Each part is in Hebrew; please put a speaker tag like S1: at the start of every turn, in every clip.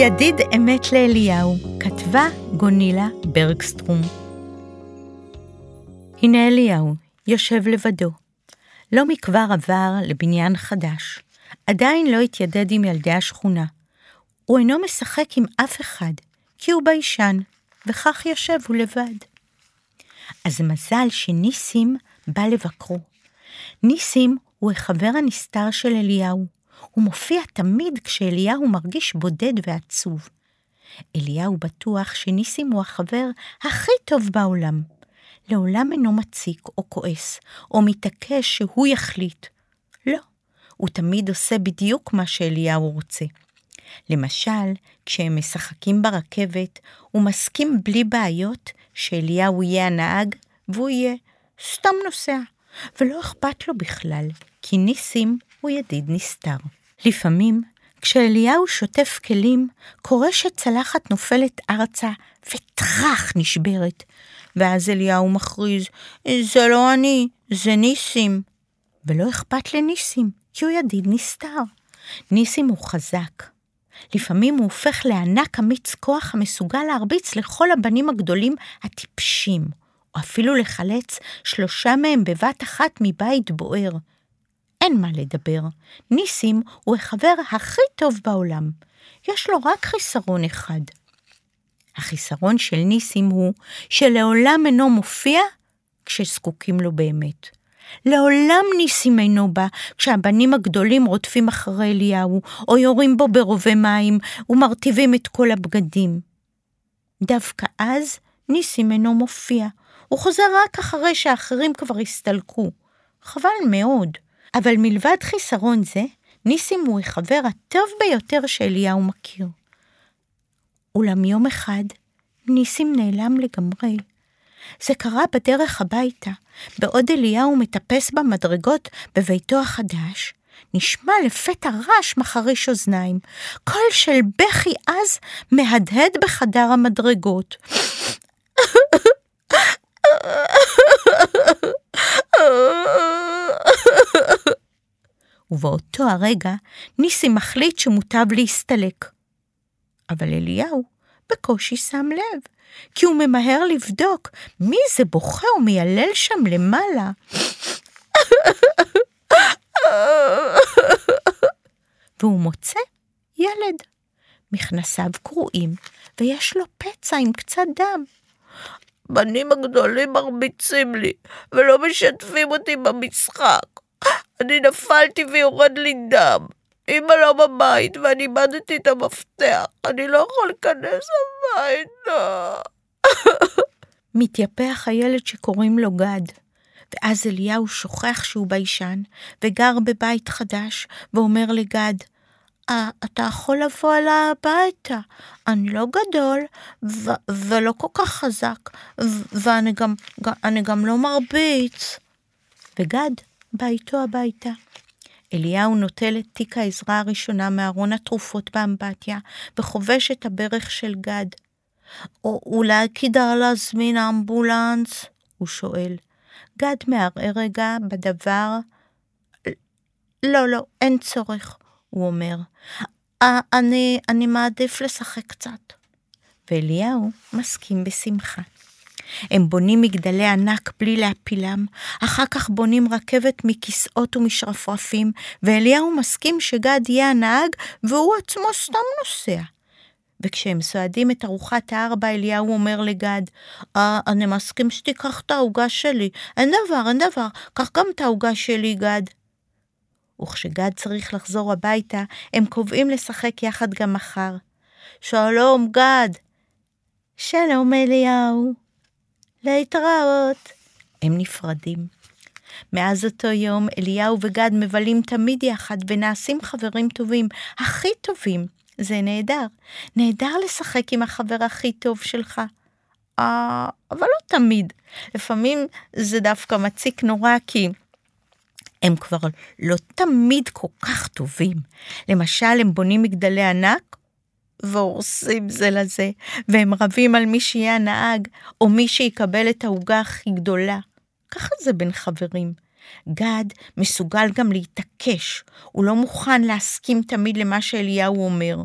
S1: ידיד אמת לאליהו, כתבה גונילה ברגסטרום. הנה אליהו, יושב לבדו. לא מכבר עבר לבניין חדש. עדיין לא התיידד עם ילדי השכונה. הוא אינו משחק עם אף אחד, כי הוא ביישן, וכך יושב הוא לבד. אז מזל שניסים בא לבקרו. ניסים הוא החבר הנסתר של אליהו. הוא מופיע תמיד כשאליהו מרגיש בודד ועצוב. אליהו בטוח שניסים הוא החבר הכי טוב בעולם. לעולם אינו מציק או כועס, או מתעקש שהוא יחליט. לא, הוא תמיד עושה בדיוק מה שאליהו רוצה. למשל, כשהם משחקים ברכבת, הוא מסכים בלי בעיות שאליהו יהיה הנהג והוא יהיה סתם נוסע, ולא אכפת לו בכלל, כי ניסים הוא ידיד נסתר. לפעמים, כשאליהו שוטף כלים, קורה שצלחת נופלת ארצה וטראח נשברת, ואז אליהו מכריז, זה לא אני, זה ניסים. ולא אכפת לניסים, כי הוא ידיד נסתר. ניסים הוא חזק. לפעמים הוא הופך לענק אמיץ כוח המסוגל להרביץ לכל הבנים הגדולים הטיפשים, או אפילו לחלץ שלושה מהם בבת אחת מבית בוער. אין מה לדבר, ניסים הוא החבר הכי טוב בעולם. יש לו רק חיסרון אחד. החיסרון של ניסים הוא שלעולם אינו מופיע כשזקוקים לו באמת. לעולם ניסים אינו בא כשהבנים הגדולים רודפים אחרי אליהו, או יורים בו ברובי מים ומרטיבים את כל הבגדים. דווקא אז ניסים אינו מופיע, הוא חוזר רק אחרי שאחרים כבר הסתלקו. חבל מאוד. אבל מלבד חיסרון זה, ניסים הוא החבר הטוב ביותר שאליהו מכיר. אולם יום אחד, ניסים נעלם לגמרי. זה קרה בדרך הביתה, בעוד אליהו מטפס במדרגות בביתו החדש, נשמע לפתע רעש מחריש אוזניים, קול של בכי עז מהדהד בחדר המדרגות. ובאותו הרגע ניסי מחליט שמוטב להסתלק. אבל אליהו בקושי שם לב, כי הוא ממהר לבדוק מי זה בוכה ומיילל שם למעלה. והוא מוצא ילד. מכנסיו קרועים, ויש לו פצע עם קצת דם.
S2: בנים הגדולים מרביצים לי, ולא משתפים אותי במשחק. אני נפלתי ויורד לי דם. אמא לא בבית ואני איבדתי את המפתח. אני לא יכול להיכנס הביתה.
S1: מתייפח הילד שקוראים לו גד. ואז אליהו שוכח שהוא ביישן, וגר בבית חדש, ואומר לגד, אה, אתה יכול לבוא אליי הביתה, אני לא גדול, ו- ולא כל כך חזק, ו- ואני גם, גם, גם לא מרביץ. וגד בא איתו הביתה. אליהו נוטל את תיק העזרה הראשונה מארון התרופות באמבטיה, וחובש את הברך של גד. או אולי כדאי להזמין אמבולנס? הוא שואל. גד מערער רגע בדבר. לא, לא, אין צורך, הוא אומר. אני, אני מעדיף לשחק קצת. ואליהו מסכים בשמחה. הם בונים מגדלי ענק בלי להפילם, אחר כך בונים רכבת מכיסאות ומשרפרפים, ואליהו מסכים שגד יהיה הנהג, והוא עצמו סתם נוסע. וכשהם סועדים את ארוחת הארבע, אליהו אומר לגד, אה, אני מסכים שתיקח את העוגה שלי. אין דבר, אין דבר, קח גם את העוגה שלי, גד. וכשגד צריך לחזור הביתה, הם קובעים לשחק יחד גם מחר. שלום, גד. שלום, אליהו. להתראות. הם נפרדים. מאז אותו יום אליהו וגד מבלים תמיד יחד ונעשים חברים טובים, הכי טובים. זה נהדר. נהדר לשחק עם החבר הכי טוב שלך. אה, אבל לא תמיד. לפעמים זה דווקא מציק נורא כי הם כבר לא תמיד כל כך טובים. למשל, הם בונים מגדלי ענק והורסים זה לזה, והם רבים על מי שיהיה הנהג, או מי שיקבל את העוגה הכי גדולה. ככה זה בין חברים. גד מסוגל גם להתעקש, הוא לא מוכן להסכים תמיד למה שאליהו אומר.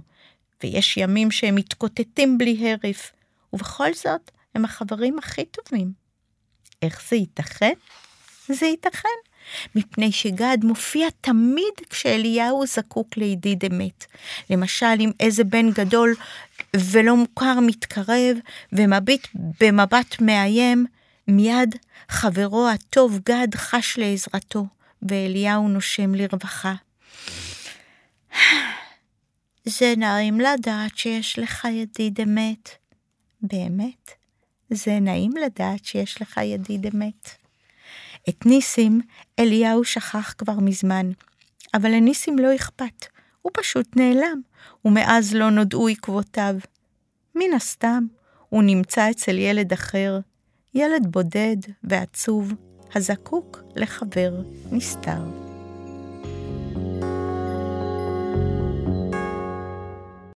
S1: ויש ימים שהם מתקוטטים בלי הרף, ובכל זאת הם החברים הכי טובים. איך זה ייתכן? זה ייתכן, מפני שגד מופיע תמיד כשאליהו זקוק לידיד אמת. למשל, אם איזה בן גדול ולא מוכר מתקרב ומביט במבט מאיים, מיד חברו הטוב גד חש לעזרתו, ואליהו נושם לרווחה. זה נעים לדעת שיש לך ידיד אמת. באמת, זה נעים לדעת שיש לך ידיד אמת. את ניסים אליהו שכח כבר מזמן, אבל לניסים לא אכפת, הוא פשוט נעלם, ומאז לא נודעו עקבותיו. מן הסתם, הוא נמצא אצל ילד אחר, ילד בודד ועצוב, הזקוק לחבר נסתר.